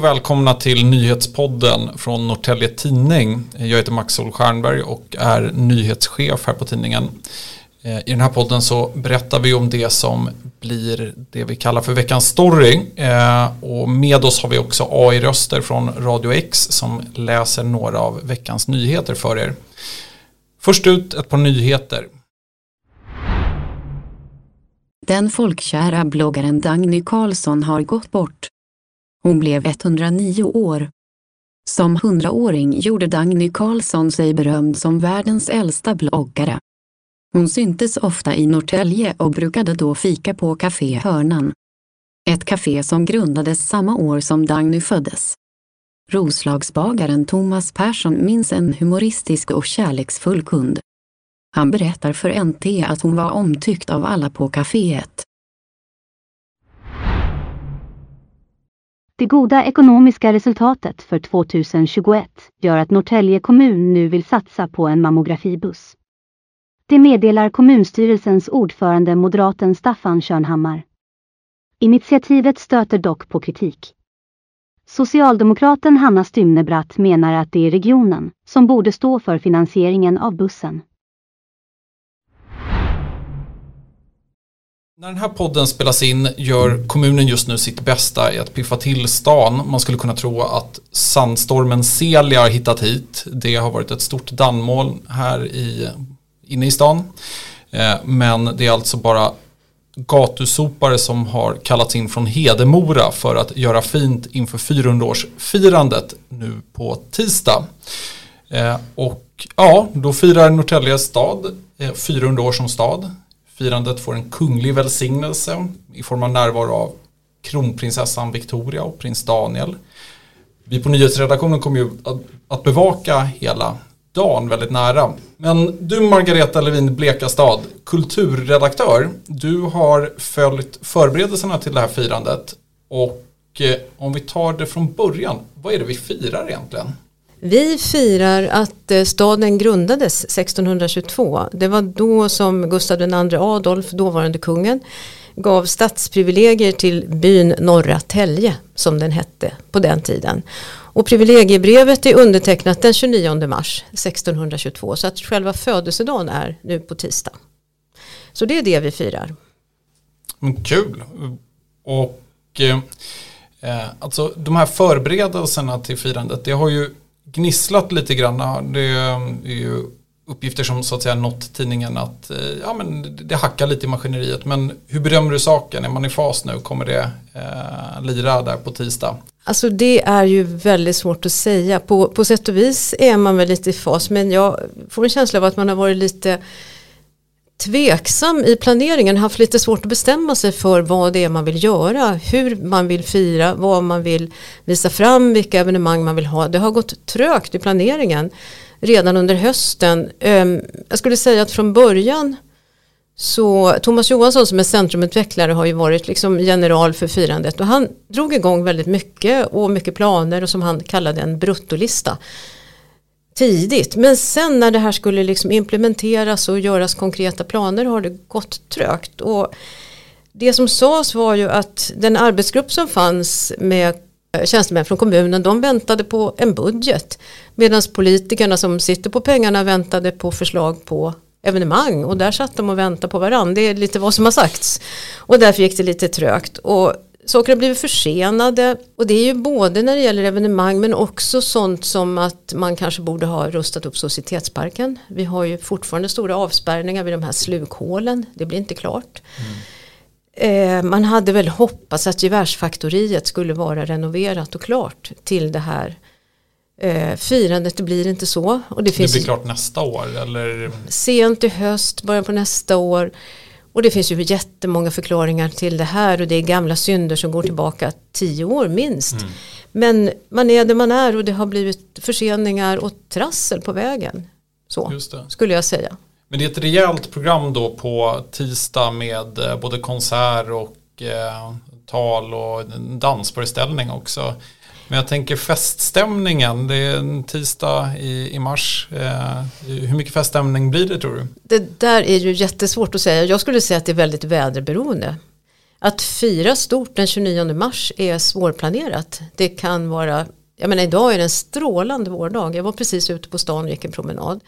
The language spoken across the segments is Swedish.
Och välkomna till nyhetspodden från Norrtälje Tidning. Jag heter Max Stjernberg och är nyhetschef här på tidningen. Eh, I den här podden så berättar vi om det som blir det vi kallar för veckans story. Eh, och med oss har vi också AI-röster från Radio X som läser några av veckans nyheter för er. Först ut ett par nyheter. Den folkkära bloggaren Dagny Carlsson har gått bort. Hon blev 109 år. Som hundraåring gjorde Dagny Carlsson sig berömd som världens äldsta bloggare. Hon syntes ofta i Norrtälje och brukade då fika på Café Hörnan. Ett café som grundades samma år som Dagny föddes. Roslagsbagaren Thomas Persson minns en humoristisk och kärleksfull kund. Han berättar för NT att hon var omtyckt av alla på kaféet. Det goda ekonomiska resultatet för 2021 gör att Norrtälje kommun nu vill satsa på en mammografibuss. Det meddelar kommunstyrelsens ordförande moderaten Staffan Körnhammar. Initiativet stöter dock på kritik. Socialdemokraten Hanna Stymnebratt menar att det är regionen som borde stå för finansieringen av bussen. När den här podden spelas in gör kommunen just nu sitt bästa i att piffa till stan. Man skulle kunna tro att sandstormen Celia har hittat hit. Det har varit ett stort dammoln här i, inne i stan. Eh, men det är alltså bara gatusopare som har kallats in från Hedemora för att göra fint inför 400-årsfirandet nu på tisdag. Eh, och ja, då firar Norrtälje stad eh, 400 år som stad. Firandet får en kunglig välsignelse i form av närvaro av kronprinsessan Victoria och prins Daniel. Vi på nyhetsredaktionen kommer ju att bevaka hela dagen väldigt nära. Men du Margareta Levin Blekastad, kulturredaktör, du har följt förberedelserna till det här firandet och eh, om vi tar det från början, vad är det vi firar egentligen? Vi firar att eh, staden grundades 1622. Det var då som Gustav II Adolf, dåvarande kungen, gav stadsprivilegier till byn Norra Tälje som den hette på den tiden. Och privilegiebrevet är undertecknat den 29 mars 1622 så att själva födelsedagen är nu på tisdag. Så det är det vi firar. Men kul. Och eh, alltså de här förberedelserna till firandet det har ju gnisslat lite grann. Det är ju uppgifter som så att säga nått tidningen att eh, ja, men det hackar lite i maskineriet. Men hur bedömer du saken? Är man i fas nu? Kommer det eh, lira där på tisdag? Alltså det är ju väldigt svårt att säga. På, på sätt och vis är man väl lite i fas. Men jag får en känsla av att man har varit lite tveksam i planeringen, haft lite svårt att bestämma sig för vad det är man vill göra, hur man vill fira, vad man vill visa fram, vilka evenemang man vill ha. Det har gått trögt i planeringen redan under hösten. Ehm, jag skulle säga att från början så Thomas Johansson som är centrumutvecklare har ju varit liksom general för firandet och han drog igång väldigt mycket och mycket planer och som han kallade en bruttolista tidigt. Men sen när det här skulle liksom implementeras och göras konkreta planer har det gått trögt. Och det som sades var ju att den arbetsgrupp som fanns med eh, tjänstemän från kommunen de väntade på en budget. Medan politikerna som sitter på pengarna väntade på förslag på evenemang och där satt de och väntade på varandra. Det är lite vad som har sagts. Och därför gick det lite trögt. Och saker har blivit försenade och det är ju både när det gäller evenemang men också sånt som att man kanske borde ha rustat upp Societetsparken. Vi har ju fortfarande stora avspärrningar vid de här slukhålen, det blir inte klart. Mm. Eh, man hade väl hoppats att gevärsfaktoriet skulle vara renoverat och klart till det här eh, firandet, det blir inte så. Och det, det blir klart nästa år? Eller? Sent i höst, början på nästa år. Och det finns ju jättemånga förklaringar till det här och det är gamla synder som går tillbaka tio år minst. Mm. Men man är där man är och det har blivit förseningar och trassel på vägen. Så skulle jag säga. Men det är ett rejält program då på tisdag med eh, både konsert och eh, tal och dansföreställning också. Men jag tänker feststämningen, det är en tisdag i, i mars. Eh, hur mycket feststämning blir det tror du? Det där är ju jättesvårt att säga. Jag skulle säga att det är väldigt väderberoende. Att fira stort den 29 mars är svårplanerat. Det kan vara, jag menar idag är det en strålande vårdag. Jag var precis ute på stan och gick en promenad.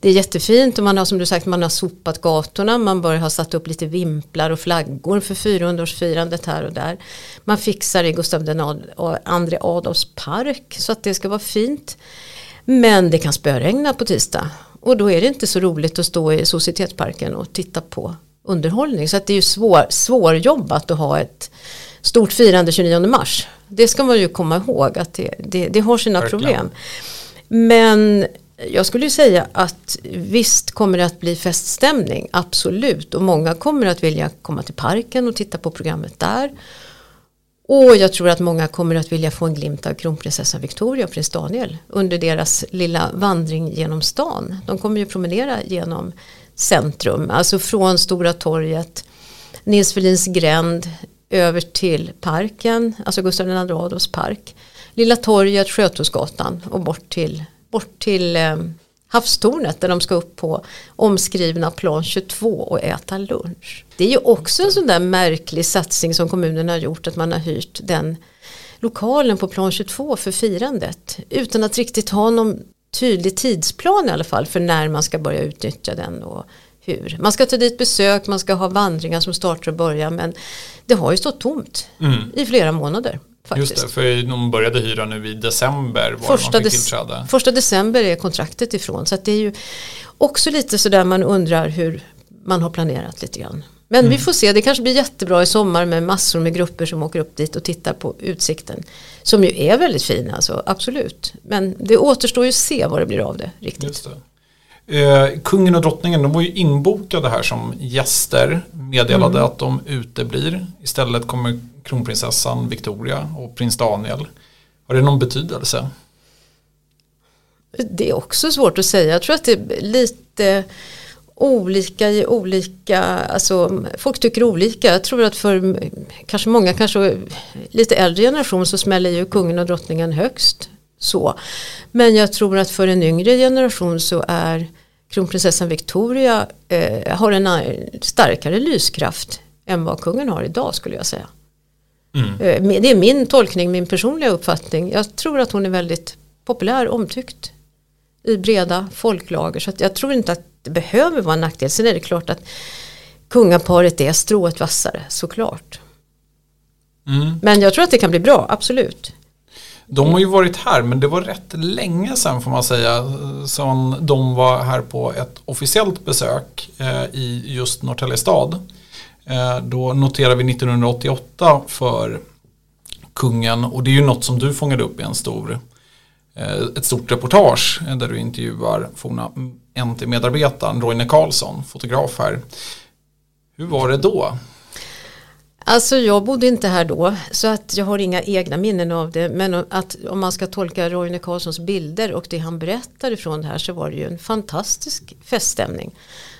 Det är jättefint och man har som du sagt man har sopat gatorna, man börjar ha satt upp lite vimplar och flaggor för 400-årsfirandet här och där. Man fixar i Gustav II Adolfs park så att det ska vara fint. Men det kan spöregna på tisdag och då är det inte så roligt att stå i Societetsparken och titta på underhållning. Så att det är ju svår, svårjobbat att ha ett stort firande 29 mars. Det ska man ju komma ihåg att det, det, det har sina Verkligen. problem. Men jag skulle säga att visst kommer det att bli feststämning, absolut. Och många kommer att vilja komma till parken och titta på programmet där. Och jag tror att många kommer att vilja få en glimt av kronprinsessan Victoria och prins Daniel under deras lilla vandring genom stan. De kommer ju promenera genom centrum, alltså från Stora torget, Nils Ferlins gränd över till parken, alltså Gustav II Adolfs park, Lilla torget, Sjötorgsgatan och bort till, bort till eh, havstornet där de ska upp på omskrivna plan 22 och äta lunch. Det är ju också en sån där märklig satsning som kommunen har gjort att man har hyrt den lokalen på plan 22 för firandet utan att riktigt ha någon tydlig tidsplan i alla fall för när man ska börja utnyttja den och hur. Man ska ta dit besök, man ska ha vandringar som startar och börjar men det har ju stått tomt mm. i flera månader. Faktiskt. Just det, för de började hyra nu i december var första man fick tillträde. Första december är kontraktet ifrån så det är ju också lite sådär man undrar hur man har planerat lite grann. Men mm. vi får se, det kanske blir jättebra i sommar med massor med grupper som åker upp dit och tittar på utsikten. Som ju är väldigt fin alltså, absolut. Men det återstår ju att se vad det blir av det riktigt. Det. Eh, kungen och drottningen de var ju inbokade här som gäster. Meddelade mm. att de uteblir. Istället kommer kronprinsessan Victoria och prins Daniel. Har det någon betydelse? Det är också svårt att säga. Jag tror att det är lite olika i olika, alltså folk tycker olika. Jag tror att för kanske många, kanske lite äldre generation så smäller ju kungen och drottningen högst. Så. Men jag tror att för en yngre generation så är kronprinsessan Victoria eh, har en starkare lyskraft än vad kungen har idag skulle jag säga. Mm. Eh, det är min tolkning, min personliga uppfattning. Jag tror att hon är väldigt populär, omtyckt i breda folklager. Så jag tror inte att det behöver vara en nackdel. Sen är det klart att kungaparet är strået vassare, såklart. Mm. Men jag tror att det kan bli bra, absolut. De har ju varit här men det var rätt länge sedan får man säga som de var här på ett officiellt besök eh, i just Norrtälje stad. Eh, då noterar vi 1988 för kungen och det är ju något som du fångade upp i en stor, eh, ett stort reportage eh, där du intervjuar forna NT-medarbetaren Roine Karlsson, fotograf här. Hur var det då? Alltså jag bodde inte här då så att jag har inga egna minnen av det. Men att om man ska tolka Roine Carlssons bilder och det han berättar ifrån det här så var det ju en fantastisk feststämning.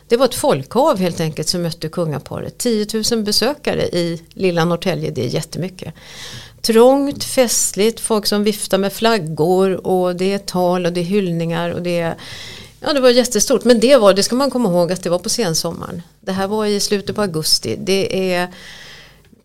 Det var ett folkhav helt enkelt som mötte kungaparet. 10 000 besökare i lilla Norrtälje, det är jättemycket. Trångt, festligt, folk som viftar med flaggor och det är tal och det är hyllningar och det är Ja det var jättestort men det var, det ska man komma ihåg att det var på sensommaren. Det här var i slutet på augusti. Det är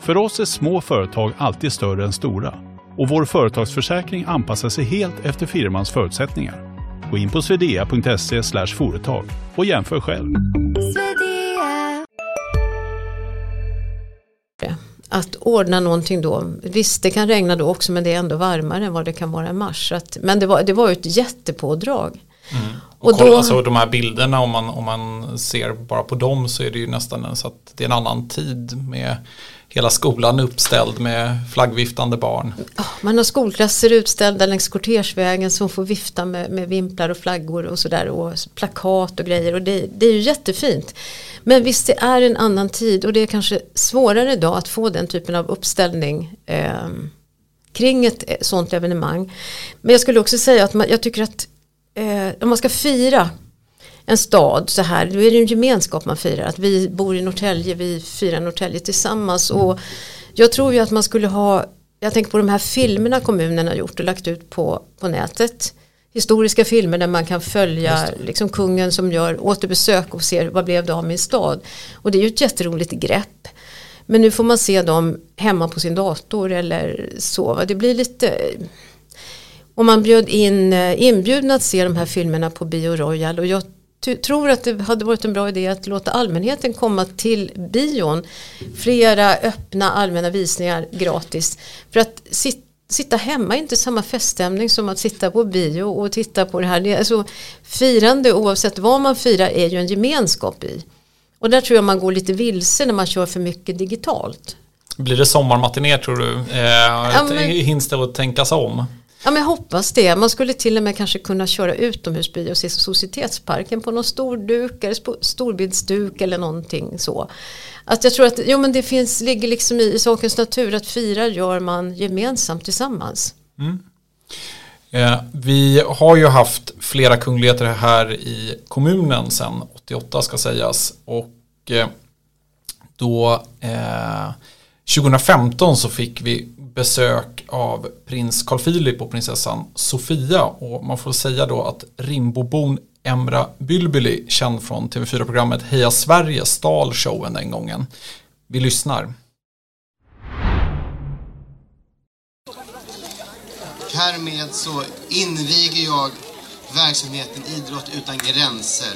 För oss är små företag alltid större än stora och vår företagsförsäkring anpassar sig helt efter firmans förutsättningar. Gå in på swedea.se företag och jämför själv. Att ordna någonting då, visst det kan regna då också men det är ändå varmare än vad det kan vara i mars. Att, men det var, det var ett jättepådrag. Mm. Och, och kolla, då, alltså, de här bilderna om man, om man ser bara på dem så är det ju nästan så att det är en annan tid med hela skolan uppställd med flaggviftande barn. Man har skolklasser utställda längs kortegevägen som får vifta med, med vimplar och flaggor och sådär och plakat och grejer och det, det är ju jättefint. Men visst det är en annan tid och det är kanske svårare idag att få den typen av uppställning eh, kring ett eh, sånt evenemang. Men jag skulle också säga att man, jag tycker att eh, om man ska fira en stad så här, då är det en gemenskap man firar. Att vi bor i Norrtälje, vi firar Norrtälje tillsammans. Och jag tror ju att man skulle ha, jag tänker på de här filmerna kommunen har gjort och lagt ut på, på nätet. Historiska filmer där man kan följa liksom kungen som gör återbesök och ser vad blev det av min stad. Och det är ju ett jätteroligt grepp. Men nu får man se dem hemma på sin dator eller så. Det blir lite och man bjöd in eh, inbjudna att se de här filmerna på Bio Royal och jag tror att det hade varit en bra idé att låta allmänheten komma till bion. Flera öppna allmänna visningar gratis. För att sit, sitta hemma är inte samma feststämning som att sitta på bio och titta på det här. Det är alltså, firande oavsett vad man firar är ju en gemenskap i. Och där tror jag man går lite vilse när man kör för mycket digitalt. Blir det sommarmatiné tror du? Eh, ja, men... Hinns det att tänkas om? Ja men jag hoppas det. Man skulle till och med kanske kunna köra utomhusbio och se Societetsparken på någon stor duk eller storbildsduk eller någonting så. Att jag tror att jo, men det finns, ligger liksom i, i sakens natur att fira gör man gemensamt tillsammans. Mm. Eh, vi har ju haft flera kungligheter här i kommunen sedan 88 ska sägas och eh, då eh, 2015 så fick vi besök av prins Carl Philip och prinsessan Sofia och man får säga då att Rimbobon Emra Bylbyli, känd från TV4-programmet Heja Sverige, stal showen den gången. Vi lyssnar. Härmed så inviger jag verksamheten Idrott utan gränser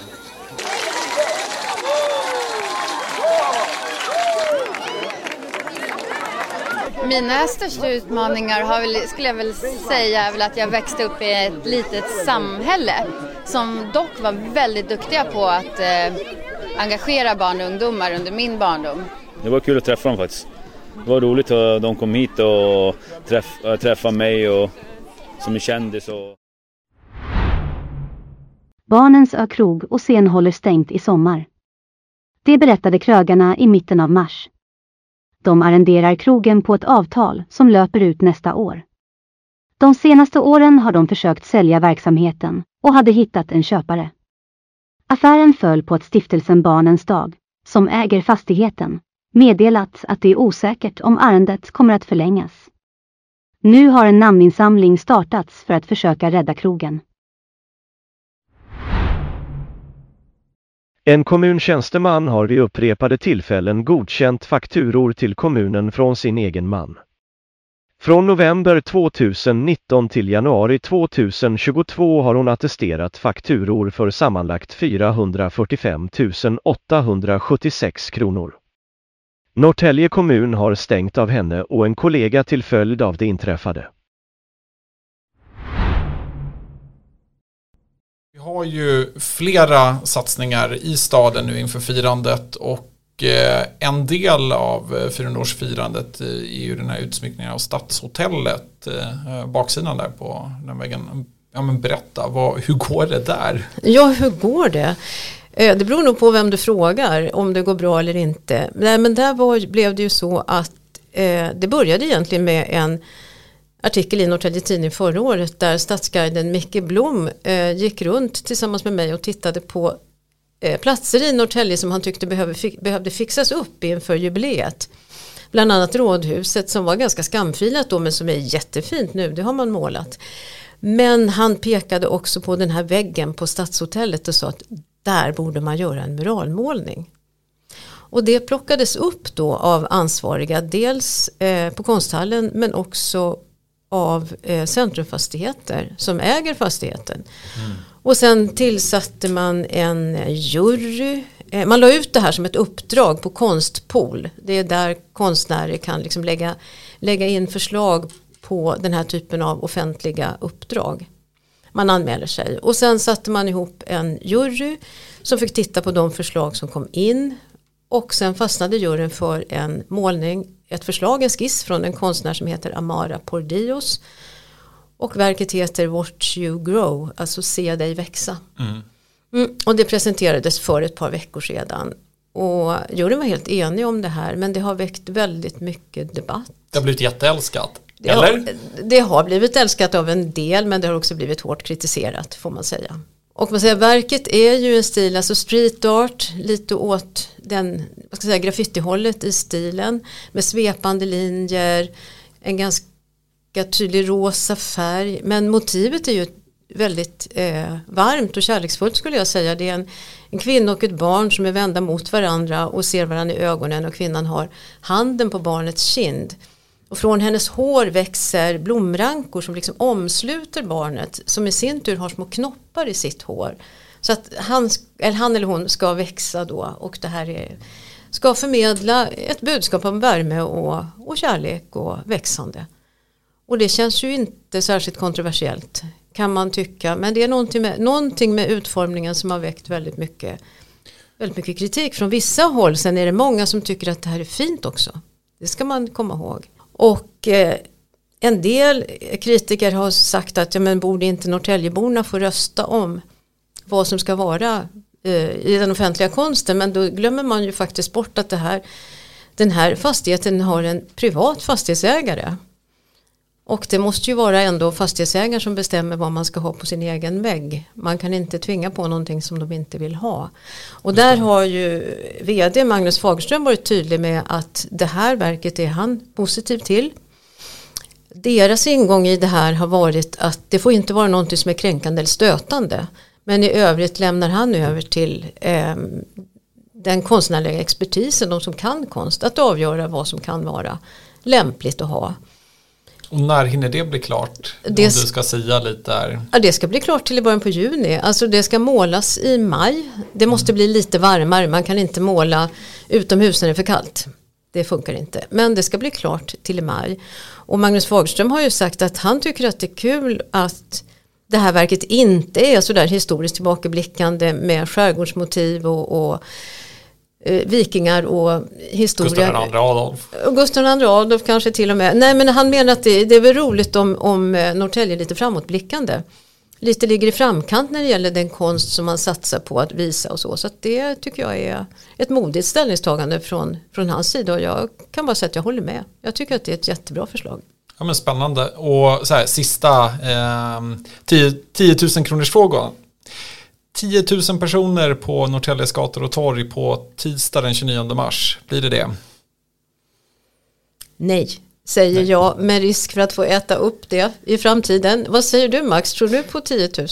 Mina största utmaningar har väl, skulle jag väl säga är väl att jag växte upp i ett litet samhälle som dock var väldigt duktiga på att eh, engagera barn och ungdomar under min barndom. Det var kul att träffa dem faktiskt. Det var roligt att de kom hit och träff, äh, träffa mig och som en kändis. Och... Barnens Ö-krog och scen håller stängt i sommar. Det berättade krögarna i mitten av mars. De arrenderar krogen på ett avtal som löper ut nästa år. De senaste åren har de försökt sälja verksamheten och hade hittat en köpare. Affären föll på att stiftelsen Barnens dag, som äger fastigheten, meddelat att det är osäkert om ärendet kommer att förlängas. Nu har en namninsamling startats för att försöka rädda krogen. En kommuntjänsteman har vid upprepade tillfällen godkänt fakturor till kommunen från sin egen man. Från november 2019 till januari 2022 har hon attesterat fakturor för sammanlagt 445 876 kronor. Norrtälje kommun har stängt av henne och en kollega till följd av det inträffade. Vi har ju flera satsningar i staden nu inför firandet och eh, en del av eh, 400-årsfirandet är ju den här utsmyckningen av Stadshotellet. Eh, baksidan där på den väggen. Ja men berätta, vad, hur går det där? Ja, hur går det? Det beror nog på vem du frågar om det går bra eller inte. Nej, men där var, blev det ju så att eh, det började egentligen med en artikel i Norrtälje Tidning förra året där stadsguiden Micke Blom eh, gick runt tillsammans med mig och tittade på eh, platser i Norrtälje som han tyckte behövde, behövde fixas upp inför jubileet. Bland annat rådhuset som var ganska skamfilat då men som är jättefint nu, det har man målat. Men han pekade också på den här väggen på Stadshotellet och sa att där borde man göra en muralmålning. Och det plockades upp då av ansvariga, dels eh, på konsthallen men också av eh, Centrumfastigheter som äger fastigheten. Mm. Och sen tillsatte man en jury. Eh, man la ut det här som ett uppdrag på Konstpool. Det är där konstnärer kan liksom lägga, lägga in förslag på den här typen av offentliga uppdrag. Man anmäler sig och sen satte man ihop en jury som fick titta på de förslag som kom in och sen fastnade juryn för en målning ett förslag, en skiss från en konstnär som heter Amara Pordios. Och verket heter Watch You Grow, alltså se dig växa. Mm. Mm, och det presenterades för ett par veckor sedan. Och juryn var helt enig om det här men det har väckt väldigt mycket debatt. Det har blivit jätteälskat. Det har, det har blivit älskat av en del men det har också blivit hårt kritiserat får man säga. Och man säger, verket är ju en stil, alltså street art, lite åt den, vad ska jag säga, graffitihållet i stilen med svepande linjer, en ganska tydlig rosa färg. Men motivet är ju väldigt eh, varmt och kärleksfullt skulle jag säga. Det är en, en kvinna och ett barn som är vända mot varandra och ser varandra i ögonen och kvinnan har handen på barnets kind. Och från hennes hår växer blomrankor som liksom omsluter barnet som i sin tur har små knoppar i sitt hår. Så att han, eller han eller hon ska växa då och det här är, ska förmedla ett budskap om värme och, och kärlek och växande. Och det känns ju inte särskilt kontroversiellt kan man tycka. Men det är någonting med, någonting med utformningen som har väckt väldigt mycket, väldigt mycket kritik från vissa håll. Sen är det många som tycker att det här är fint också. Det ska man komma ihåg. Och eh, en del kritiker har sagt att ja, men borde inte Norrtäljeborna få rösta om vad som ska vara eh, i den offentliga konsten. Men då glömmer man ju faktiskt bort att det här, den här fastigheten har en privat fastighetsägare. Och det måste ju vara ändå fastighetsägaren som bestämmer vad man ska ha på sin egen vägg. Man kan inte tvinga på någonting som de inte vill ha. Och där har ju vd Magnus Fagerström varit tydlig med att det här verket är han positiv till. Deras ingång i det här har varit att det får inte vara någonting som är kränkande eller stötande. Men i övrigt lämnar han över till eh, den konstnärliga expertisen, de som kan konst, att avgöra vad som kan vara lämpligt att ha. Och när hinner det bli klart? Det Om du ska säga lite där. Ja, det ska bli klart till i början på juni. Alltså det ska målas i maj. Det måste bli lite varmare. Man kan inte måla utomhus när det är för kallt. Det funkar inte. Men det ska bli klart till i maj. Och Magnus Fagerström har ju sagt att han tycker att det är kul att det här verket inte är sådär historiskt tillbakablickande med skärgårdsmotiv och, och vikingar och historia. Gustav II Adolf. Gustav II Adolf kanske till och med. Nej men han menar att det, det är väl roligt om, om eh, Norrtälje är lite framåtblickande. Lite ligger i framkant när det gäller den konst som man satsar på att visa och så. Så att det tycker jag är ett modigt ställningstagande från, från hans sida. Och jag kan bara säga att jag håller med. Jag tycker att det är ett jättebra förslag. Ja men spännande. Och så här, sista eh, 10, 10 000 kronors frågan. 10 000 personer på Norrtäljes gator och torg på tisdag den 29 mars. Blir det det? Nej, säger jag med risk för att få äta upp det i framtiden. Vad säger du Max? Tror du på 10 000?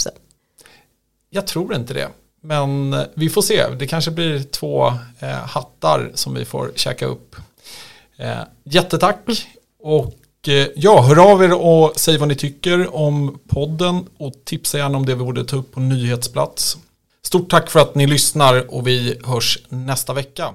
Jag tror inte det. Men vi får se. Det kanske blir två eh, hattar som vi får käka upp. Eh, jättetack. Och eh, Eh, ja, hör av er och säg vad ni tycker om podden och tipsa gärna om det vi borde ta upp på nyhetsplats. Stort tack för att ni lyssnar och vi hörs nästa vecka.